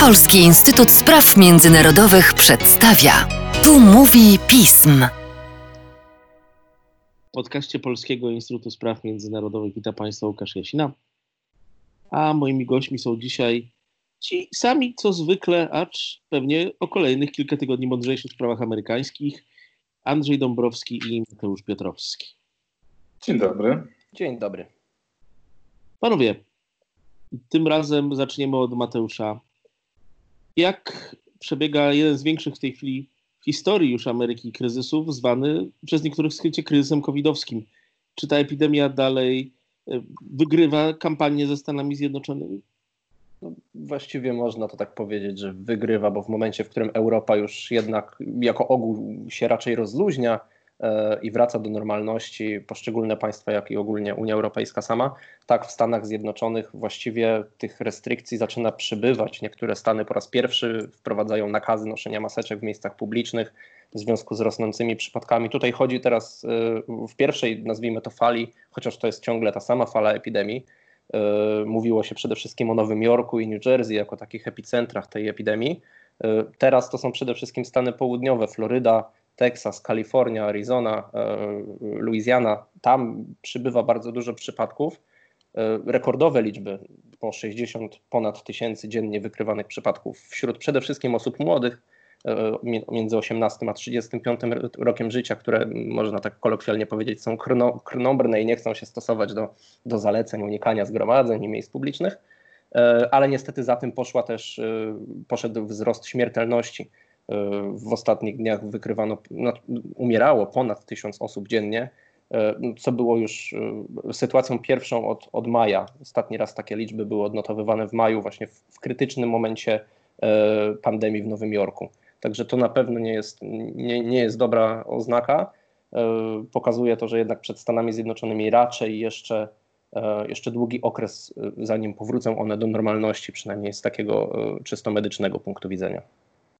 Polski Instytut Spraw Międzynarodowych przedstawia. Tu mówi pism. W podcaście Polskiego Instytutu Spraw Międzynarodowych witam Państwa Łukasz Jasina. A moimi gośćmi są dzisiaj ci sami co zwykle, acz pewnie o kolejnych kilka tygodni mądrzejszych sprawach amerykańskich. Andrzej Dąbrowski i Mateusz Piotrowski. Dzień dobry. Dzień dobry. Panowie, tym razem zaczniemy od Mateusza. Jak przebiega jeden z większych w tej chwili w historii już Ameryki kryzysów, zwany przez niektórych skrycie kryzysem covidowskim? Czy ta epidemia dalej e, wygrywa kampanię ze Stanami Zjednoczonymi? No, właściwie można to tak powiedzieć, że wygrywa, bo w momencie, w którym Europa już jednak jako ogół się raczej rozluźnia, i wraca do normalności poszczególne państwa, jak i ogólnie Unia Europejska sama, tak w Stanach Zjednoczonych właściwie tych restrykcji zaczyna przybywać. Niektóre Stany po raz pierwszy wprowadzają nakazy noszenia maseczek w miejscach publicznych w związku z rosnącymi przypadkami. Tutaj chodzi teraz y, w pierwszej, nazwijmy to fali, chociaż to jest ciągle ta sama fala epidemii. Y, mówiło się przede wszystkim o Nowym Jorku i New Jersey jako takich epicentrach tej epidemii. Teraz to są przede wszystkim Stany południowe, Floryda, Teksas, Kalifornia, Arizona, e, Louisiana, tam przybywa bardzo dużo przypadków. E, rekordowe liczby, po 60 ponad tysięcy dziennie wykrywanych przypadków. Wśród przede wszystkim osób młodych, e, między 18 a 35 rokiem życia, które można tak kolokwialnie powiedzieć są krnobrne i nie chcą się stosować do, do zaleceń unikania zgromadzeń i miejsc publicznych, ale niestety za tym poszła też, poszedł wzrost śmiertelności w ostatnich dniach wykrywano, no, umierało ponad tysiąc osób dziennie, e, co było już e, sytuacją pierwszą od, od maja. Ostatni raz takie liczby były odnotowywane w maju, właśnie w, w krytycznym momencie e, pandemii w Nowym Jorku. Także to na pewno nie jest, nie, nie jest dobra oznaka. Pokazuje to, że jednak przed Stanami Zjednoczonymi raczej jeszcze, jeszcze długi okres, zanim powrócą one do normalności, przynajmniej z takiego czysto medycznego punktu widzenia.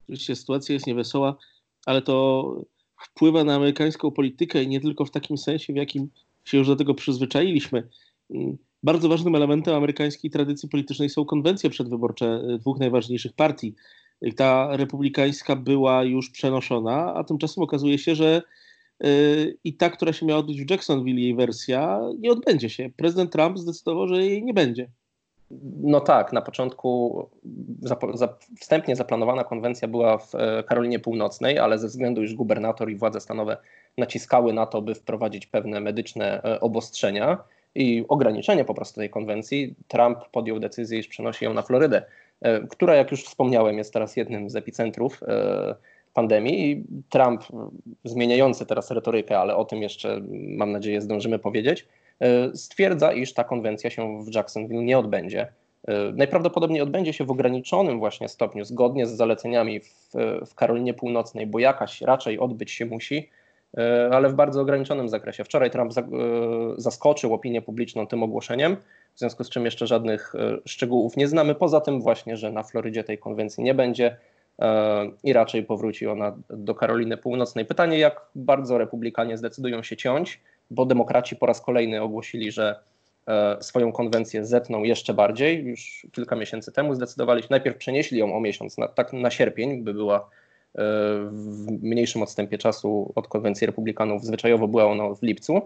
Oczywiście sytuacja jest niewesoła, ale to wpływa na amerykańską politykę i nie tylko w takim sensie, w jakim się już do tego przyzwyczailiśmy. Bardzo ważnym elementem amerykańskiej tradycji politycznej są konwencje przedwyborcze dwóch najważniejszych partii. Ta republikańska była już przenoszona, a tymczasem okazuje się, że y, i ta, która się miała odbyć w Jacksonville, jej wersja, nie odbędzie się. Prezydent Trump zdecydował, że jej nie będzie. No tak, na początku zapo, za, wstępnie zaplanowana konwencja była w e, Karolinie Północnej, ale ze względu, iż gubernator i władze stanowe naciskały na to, by wprowadzić pewne medyczne e, obostrzenia i ograniczenie po prostu tej konwencji, Trump podjął decyzję, iż przenosi ją na Florydę, e, która, jak już wspomniałem, jest teraz jednym z epicentrów pandemii. I Trump, zmieniający teraz retorykę, ale o tym jeszcze, mam nadzieję, zdążymy powiedzieć, stwierdza, iż ta konwencja się w Jacksonville nie odbędzie. E, najprawdopodobniej odbędzie się w ograniczonym właśnie stopniu, zgodnie z zaleceniami w, w Karolinie Północnej, bo jakaś raczej odbyć się musi, e, ale w bardzo ograniczonym zakresie. Wczoraj Trump zaskoczył opinię publiczną tym ogłoszeniem, w związku z czym jeszcze żadnych szczegółów nie znamy. Poza tym właśnie, że na Florydzie tej konwencji nie będzie i raczej powróci ona do Karoliny Północnej. Pytanie, jak bardzo republikanie zdecydują się ciąć bo demokraci po raz kolejny ogłosili, że e, swoją konwencję zetną jeszcze bardziej. Już kilka miesięcy temu zdecydowali się, najpierw przenieśli ją o miesiąc, na, tak na sierpień, by była e, w mniejszym odstępie czasu od konwencji republikanów. Zwyczajowo była ona w lipcu.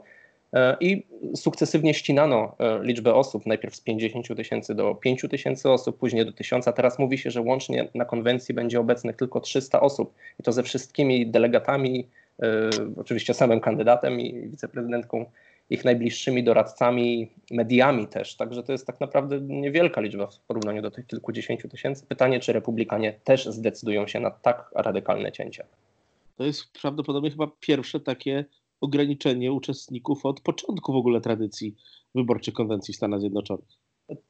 E, I sukcesywnie ścinano liczbę osób, najpierw z 50 tysięcy do 5 tysięcy osób, później do 1000. Teraz mówi się, że łącznie na konwencji będzie obecnych tylko 300 osób i to ze wszystkimi delegatami, oczywiście samym kandydatem i wiceprezydentką, ich najbliższymi doradcami, mediami też. Także to jest tak naprawdę niewielka liczba w porównaniu do tych kilkudziesięciu tysięcy. Pytanie, czy republikanie też zdecydują się na tak radykalne cięcie. To jest prawdopodobnie chyba pierwsze takie ograniczenie uczestników od początku w ogóle tradycji wyborczej konwencji Stanów Zjednoczonych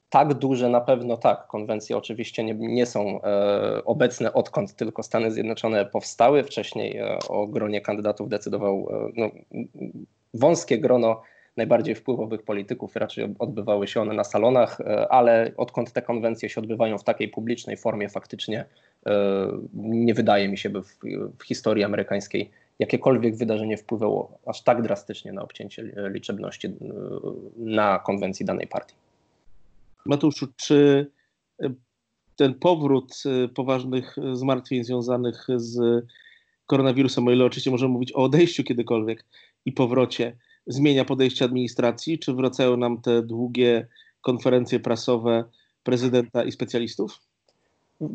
tak duże na pewno tak. Konwencje oczywiście nie, nie są e, obecne odkąd tylko Stany Zjednoczone powstały. Wcześniej e, o gronie kandydatów decydował e, no, wąskie grono najbardziej wpływowych polityków. Raczej odbywały się one na salonach, e, ale odkąd te konwencje się odbywają w takiej publicznej formie, faktycznie e, nie wydaje mi się, by w, w historii amerykańskiej jakiekolwiek wydarzenie wpływało aż tak drastycznie na obcięcie liczebności e, na konwencji danej partii. Mateuszu, czy e, ten powrót poważnych zmartwień związanych z koronawirusem, o ile oczywiście możemy mówić o odejściu kiedykolwiek i powrocie, zmienia podejście administracji? Czy wracają nam te długie konferencje prasowe prezydenta i specjalistów?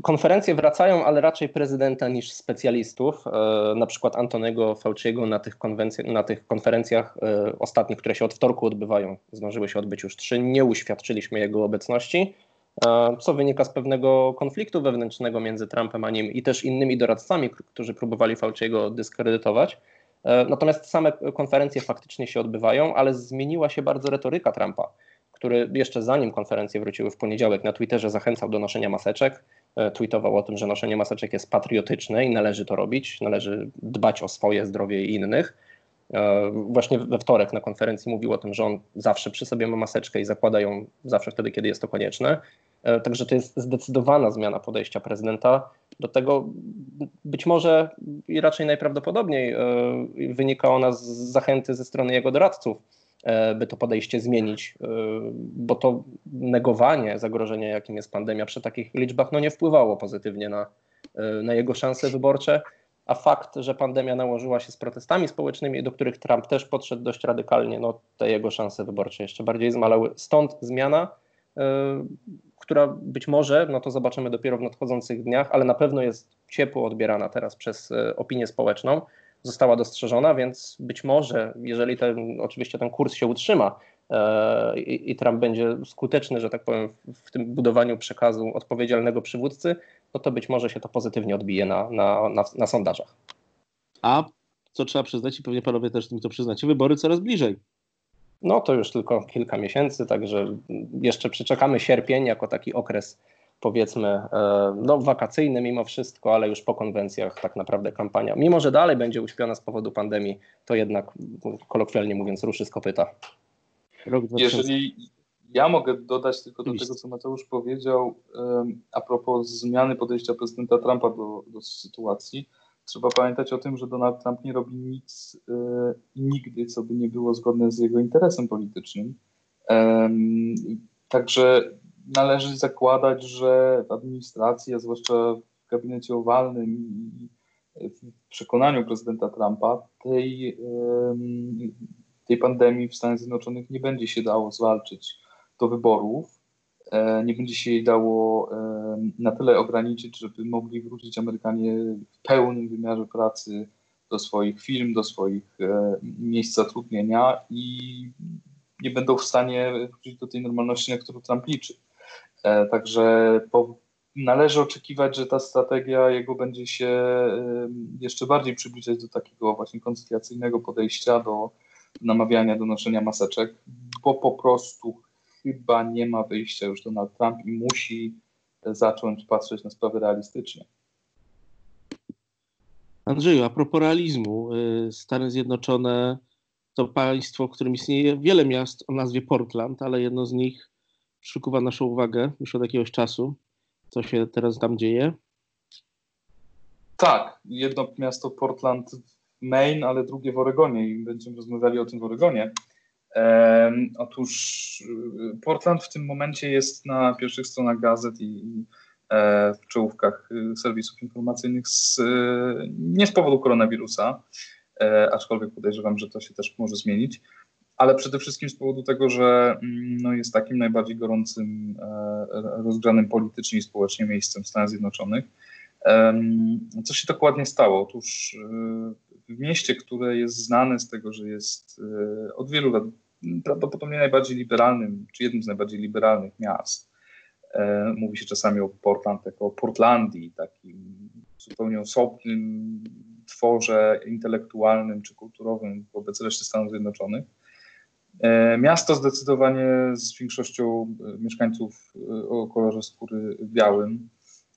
Konferencje wracają, ale raczej prezydenta niż specjalistów. E, na przykład Antonego Fauciego na tych, na tych konferencjach e, ostatnich, które się od wtorku odbywają, zdążyły się odbyć już trzy, nie uświadczyliśmy jego obecności, e, co wynika z pewnego konfliktu wewnętrznego między Trumpem a nim i też innymi doradcami, którzy próbowali Fauciego dyskredytować. Natomiast same konferencje faktycznie się odbywają, ale zmieniła się bardzo retoryka Trumpa który jeszcze zanim konferencje wróciły w poniedziałek na Twitterze zachęcał do noszenia maseczek. E, tweetował o tym, że noszenie maseczek jest patriotyczne i należy to robić, należy dbać o swoje zdrowie i innych. E, właśnie we wtorek na konferencji mówił o tym, że on zawsze przy sobie ma maseczkę i zakłada ją zawsze wtedy, kiedy jest to konieczne. E, także to jest zdecydowana zmiana podejścia prezydenta do tego. Być może i raczej najprawdopodobniej wynika ona z zachęty ze strony jego doradców by to podejście zmienić, e, bo to negowanie zagrożenia, jakim jest pandemia przy takich liczbach, no nie wpływało pozytywnie na, e, na jego szanse wyborcze. A fakt, że pandemia nałożyła się z protestami społecznymi, do których Trump też podszedł dość radykalnie, no te jego szanse wyborcze jeszcze bardziej zmalały. Stąd zmiana, która być może, no to zobaczymy dopiero w nadchodzących dniach, ale na pewno jest ciepło odbierana teraz przez opinię społeczną została dostrzeżona, więc być może, jeżeli ten, oczywiście ten kurs się utrzyma e, i, Trump będzie skuteczny, że tak powiem, w tym budowaniu przekazu odpowiedzialnego przywódcy, no to być może się to pozytywnie odbije na, na, na, na sondażach. A co trzeba przyznać, i pewnie panowie też mi to przyznacie, wybory coraz bliżej. No to już tylko kilka miesięcy, także jeszcze przeczekamy sierpień jako taki okres powiedzmy e, no, wakacyjny mimo wszystko, ale już po konwencjach tak naprawdę kampania, mimo że dalej będzie uśpiona z powodu pandemii, to jednak kolokwialnie mówiąc ruszy z kopyta. Jeżeli ja mogę dodać tylko do tego, co Mateusz powiedział a propos zmiany podejścia prezydenta Trumpa do, do sytuacji, trzeba pamiętać o tym, że Donald Trump nie robi nic e, i nigdy, co by nie było zgodne z jego interesem politycznym. Także należy zakładać, że w administracji, a zwłaszcza w gabinecie owalnym i w przekonaniu prezydenta Trumpa tej, tej pandemii w Stanach Zjednoczonych nie będzie się dało zwalczyć do wyborów. E, nie będzie się jej dało na tyle ograniczyć, żeby mogli wrócić Amerykanie w pełnym wymiarze pracy do swoich firm, do swoich e, miejsc zatrudnienia i nie będą w stanie wrócić do tej normalności, na którą Trump liczy. E, także po, należy oczekiwać, że ta strategia jego będzie się jeszcze bardziej przybliżać do takiego właśnie koncyliacyjnego podejścia do namawiania do noszenia maseczek, bo po prostu chyba nie ma wyjścia już Donald Trump i musi zacząć patrzeć na sprawy realistycznie. Andrzeju, a propos realizmu, y, Stany Zjednoczone to państwo, w którym istnieje wiele miast o nazwie Portland, ale jedno z nich przykuwa naszą uwagę już od jakiegoś czasu. Co się teraz tam dzieje? Tak, jedno miasto Portland Maine, ale drugie w Oregonie i będziemy rozmawiali o tym w Oregonie. E, otóż y, Portland w tym momencie jest na pierwszych stronach gazet i, i e, w czołówkach y, serwisów informacyjnych z, y, nie z powodu koronawirusa, e, aczkolwiek podejrzewam, że to się też może zmienić ale przede wszystkim z powodu tego, że mm, no, jest takim najbardziej gorącym, e, rozgrzanym politycznie i społecznie miejscem w Stanach Zjednoczonych. Co się dokładnie stało? Otóż e, w mieście, które jest znane z tego, że jest e, od wielu lat prawdopodobnie najbardziej liberalnym, czy jednym z najbardziej liberalnych miast, mówi się czasami o Portland jako o Portlandii, takim zupełnie osobnym tworze intelektualnym czy kulturowym wobec reszty Stanów Zjednoczonych. E, miasto zdecydowanie z większością e, mieszkańców e, o kolorze skóry białym,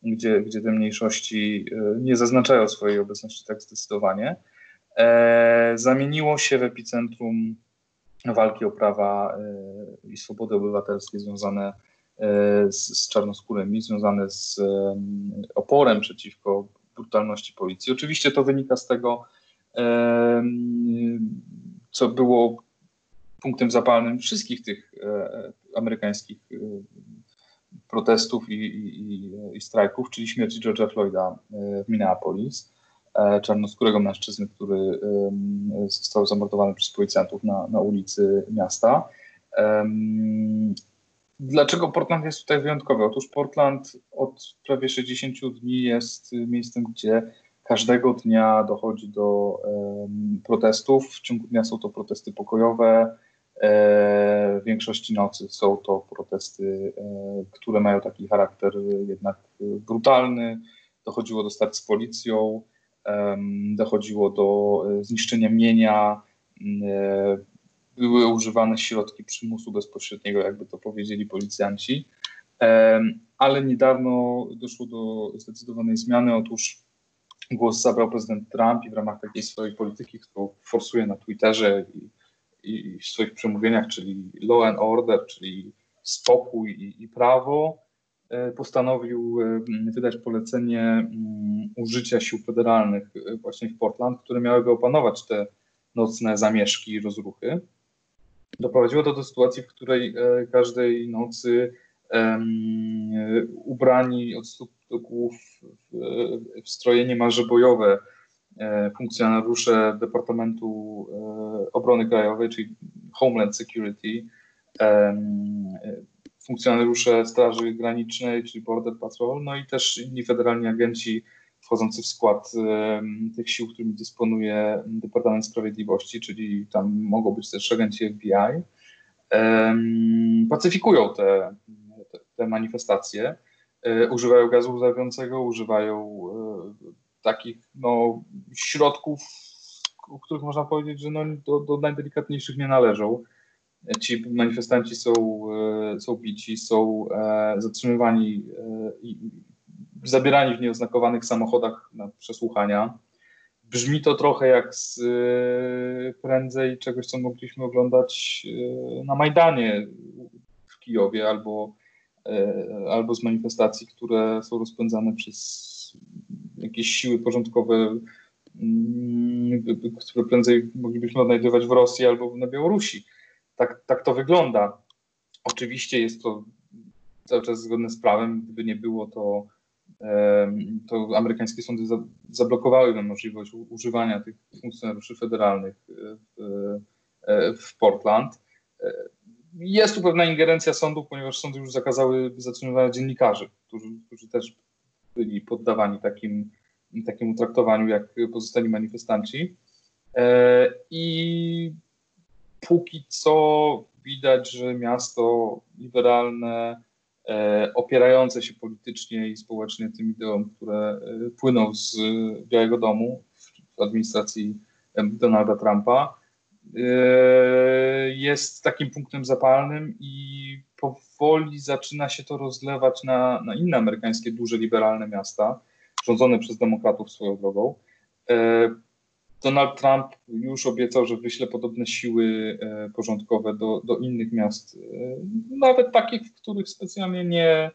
gdzie, gdzie te mniejszości nie zaznaczają swojej obecności tak zdecydowanie, zamieniło się w epicentrum walki o prawa i swobody obywatelskie związane z, z czarnoskórymi, związane z oporem przeciwko brutalności policji. Oczywiście to wynika z tego, co było punktem zapalnym wszystkich tych e, amerykańskich e, protestów i, i, i strajków, czyli śmierci George'a Floyda w Minneapolis, czarnoskórego mężczyzny, który został zamordowany przez policjantów na, na ulicy miasta. Dlaczego Portland jest tutaj wyjątkowy? Otóż Portland od prawie 60 dni jest miejscem, gdzie każdego dnia dochodzi do um, protestów. W ciągu dnia są to protesty pokojowe, e, w większości nocy są to protesty, e, które mają taki charakter jednak brutalny. Dochodziło do starć z policją, dochodziło do e, zniszczenia mienia, były używane środki przymusu bezpośredniego, jakby to powiedzieli policjanci. Ale niedawno doszło do zdecydowanej zmiany. Otóż głos zabrał prezydent Trump i w ramach takiej swojej polityki, którą forsuje na Twitterze i, i w swoich przemówieniach, czyli law and order, czyli spokój i, i prawo, e, postanowił e, wydać polecenie mm, użycia sił federalnych e, właśnie w Portland, które miałyby opanować te nocne zamieszki i rozruchy. Doprowadziło to do sytuacji, w której każdej nocy ubrani od stóp do głów w, w stroje niemalże bojowe funkcjonariusze Departamentu e, Obrony Krajowej, czyli Homeland Security, funkcjonariusze Straży Granicznej, czyli Border Patrol, no i też inni federalni agenci wchodzący w skład tych sił, którymi dysponuje Departament Sprawiedliwości, czyli tam mogą być też agenci FBI, pacyfikują te, te, manifestacje. E, używają gazu łzawiącego, używają e, takich no, środków, o których można powiedzieć, że no, do, do najdelikatniejszych nie należą. Ci manifestanci są, e, są bici, są zatrzymywani i zabierani w nieoznakowanych samochodach na przesłuchania. Brzmi to trochę jak z prędzej czegoś, co mogliśmy oglądać na Majdanie w Kijowie albo E, albo z manifestacji, które są rozpędzane przez jakieś siły porządkowe, mm, które prędzej moglibyśmy odnajdywać w Rosji albo na Białorusi. Tak, tak to wygląda. Oczywiście jest to cały czas zgodne z prawem. Gdyby nie było, to, to amerykańskie sądy zablokowałyby możliwość używania tych funkcjonariuszy federalnych w, e, w Portland. E, jest tu pewna ingerencja sądów, ponieważ sądy już zakazały zatrzymywania dziennikarzy, którzy, którzy też byli poddawani takim, takiemu traktowaniu jak pozostali manifestanci. E, I póki co widać, że miasto liberalne, e, opierające się politycznie i społecznie tym ideom, które e, płyną z Białego Domu w administracji Donalda Trumpa, jest takim punktem zapalnym i powoli zaczyna się to rozlewać na, na inne amerykańskie duże liberalne miasta, rządzone przez demokratów swoją drogą. Yy, Donald Trump już obiecał, że wyśle podobne siły yy, porządkowe do, do innych miast, nawet takich, w których specjalnie nie,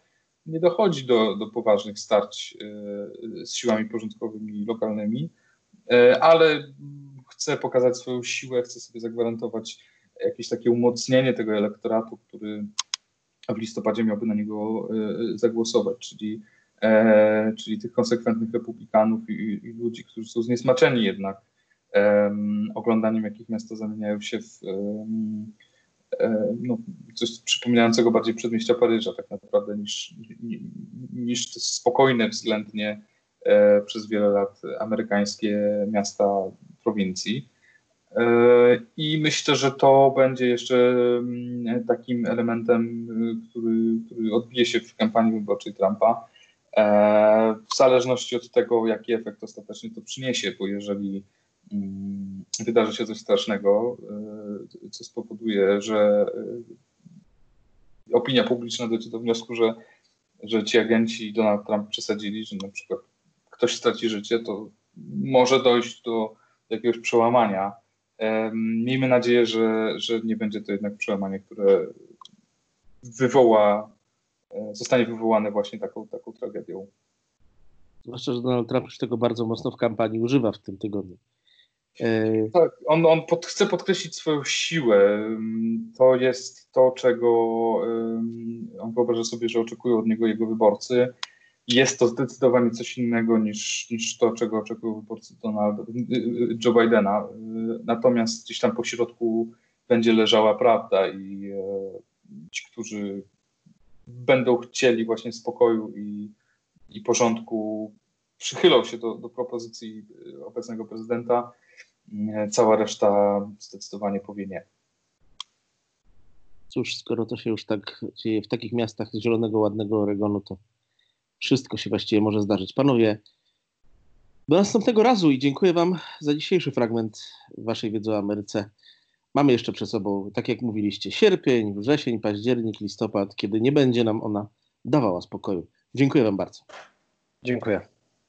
nie dochodzi do, do poważnych starć z siłami porządkowymi lokalnymi, ale chce pokazać swoją siłę, chce sobie zagwarantować jakieś takie umocnienie tego elektoratu, który w listopadzie miałby na niego e, zagłosować, czyli, e, czyli tych konsekwentnych republikanów i, i, ludzi, którzy są zniesmaczeni jednak e, oglądaniem, jakich miasta zamieniają się w e, no, coś przypominającego bardziej przedmieścia Paryża tak naprawdę niż, niż te spokojne względnie e, przez wiele lat amerykańskie miasta prowincji. E, I myślę, że to będzie jeszcze mm, takim elementem, y, który, który odbije się w kampanii wyborczej Trumpa. E, w zależności od tego, jaki efekt ostatecznie to przyniesie, bo jeżeli mm, wydarzy się coś strasznego, y, co spowoduje, że opinia publiczna dojdzie do wniosku, że, że ci agenci Donald Trump przesadzili, że na przykład ktoś straci życie, to może dojść do jakiegoś przełamania. Miejmy nadzieję, że, że nie będzie to jednak przełamanie, które wywoła, e, zostanie wywołane właśnie taką, taką tragedią. Zwłaszcza, że Donald Trump już tego bardzo mocno w kampanii używa w tym tygodniu. E, Tak, on, on pod, chce podkreślić swoją siłę. To jest to, czego on wyobraża sobie, że oczekują od niego jego wyborcy. Jest to zdecydowanie coś innego niż, niż to, czego oczekują wyborcy Donalda, y, y, Joe Bidena. Y, Natomiast gdzieś tam po środku będzie leżała prawda i e, ci, którzy będą chcieli właśnie spokoju i, i porządku, przychylą się do, do propozycji y, obecnego prezydenta. Nie, Cała reszta zdecydowanie powie nie. cóż, skoro to się już tak dzieje w takich miastach zielonego, ładnego Oregonu, to wszystko się właściwie może zdarzyć. Panowie, do następnego razu i dziękuję Wam za dzisiejszy fragment Waszej wiedzy o Ameryce. Mamy jeszcze przed sobą, tak jak mówiliście, sierpień, wrzesień, październik, listopad, kiedy nie będzie nam ona dawała spokoju. Dziękuję Wam bardzo. Dziękuję.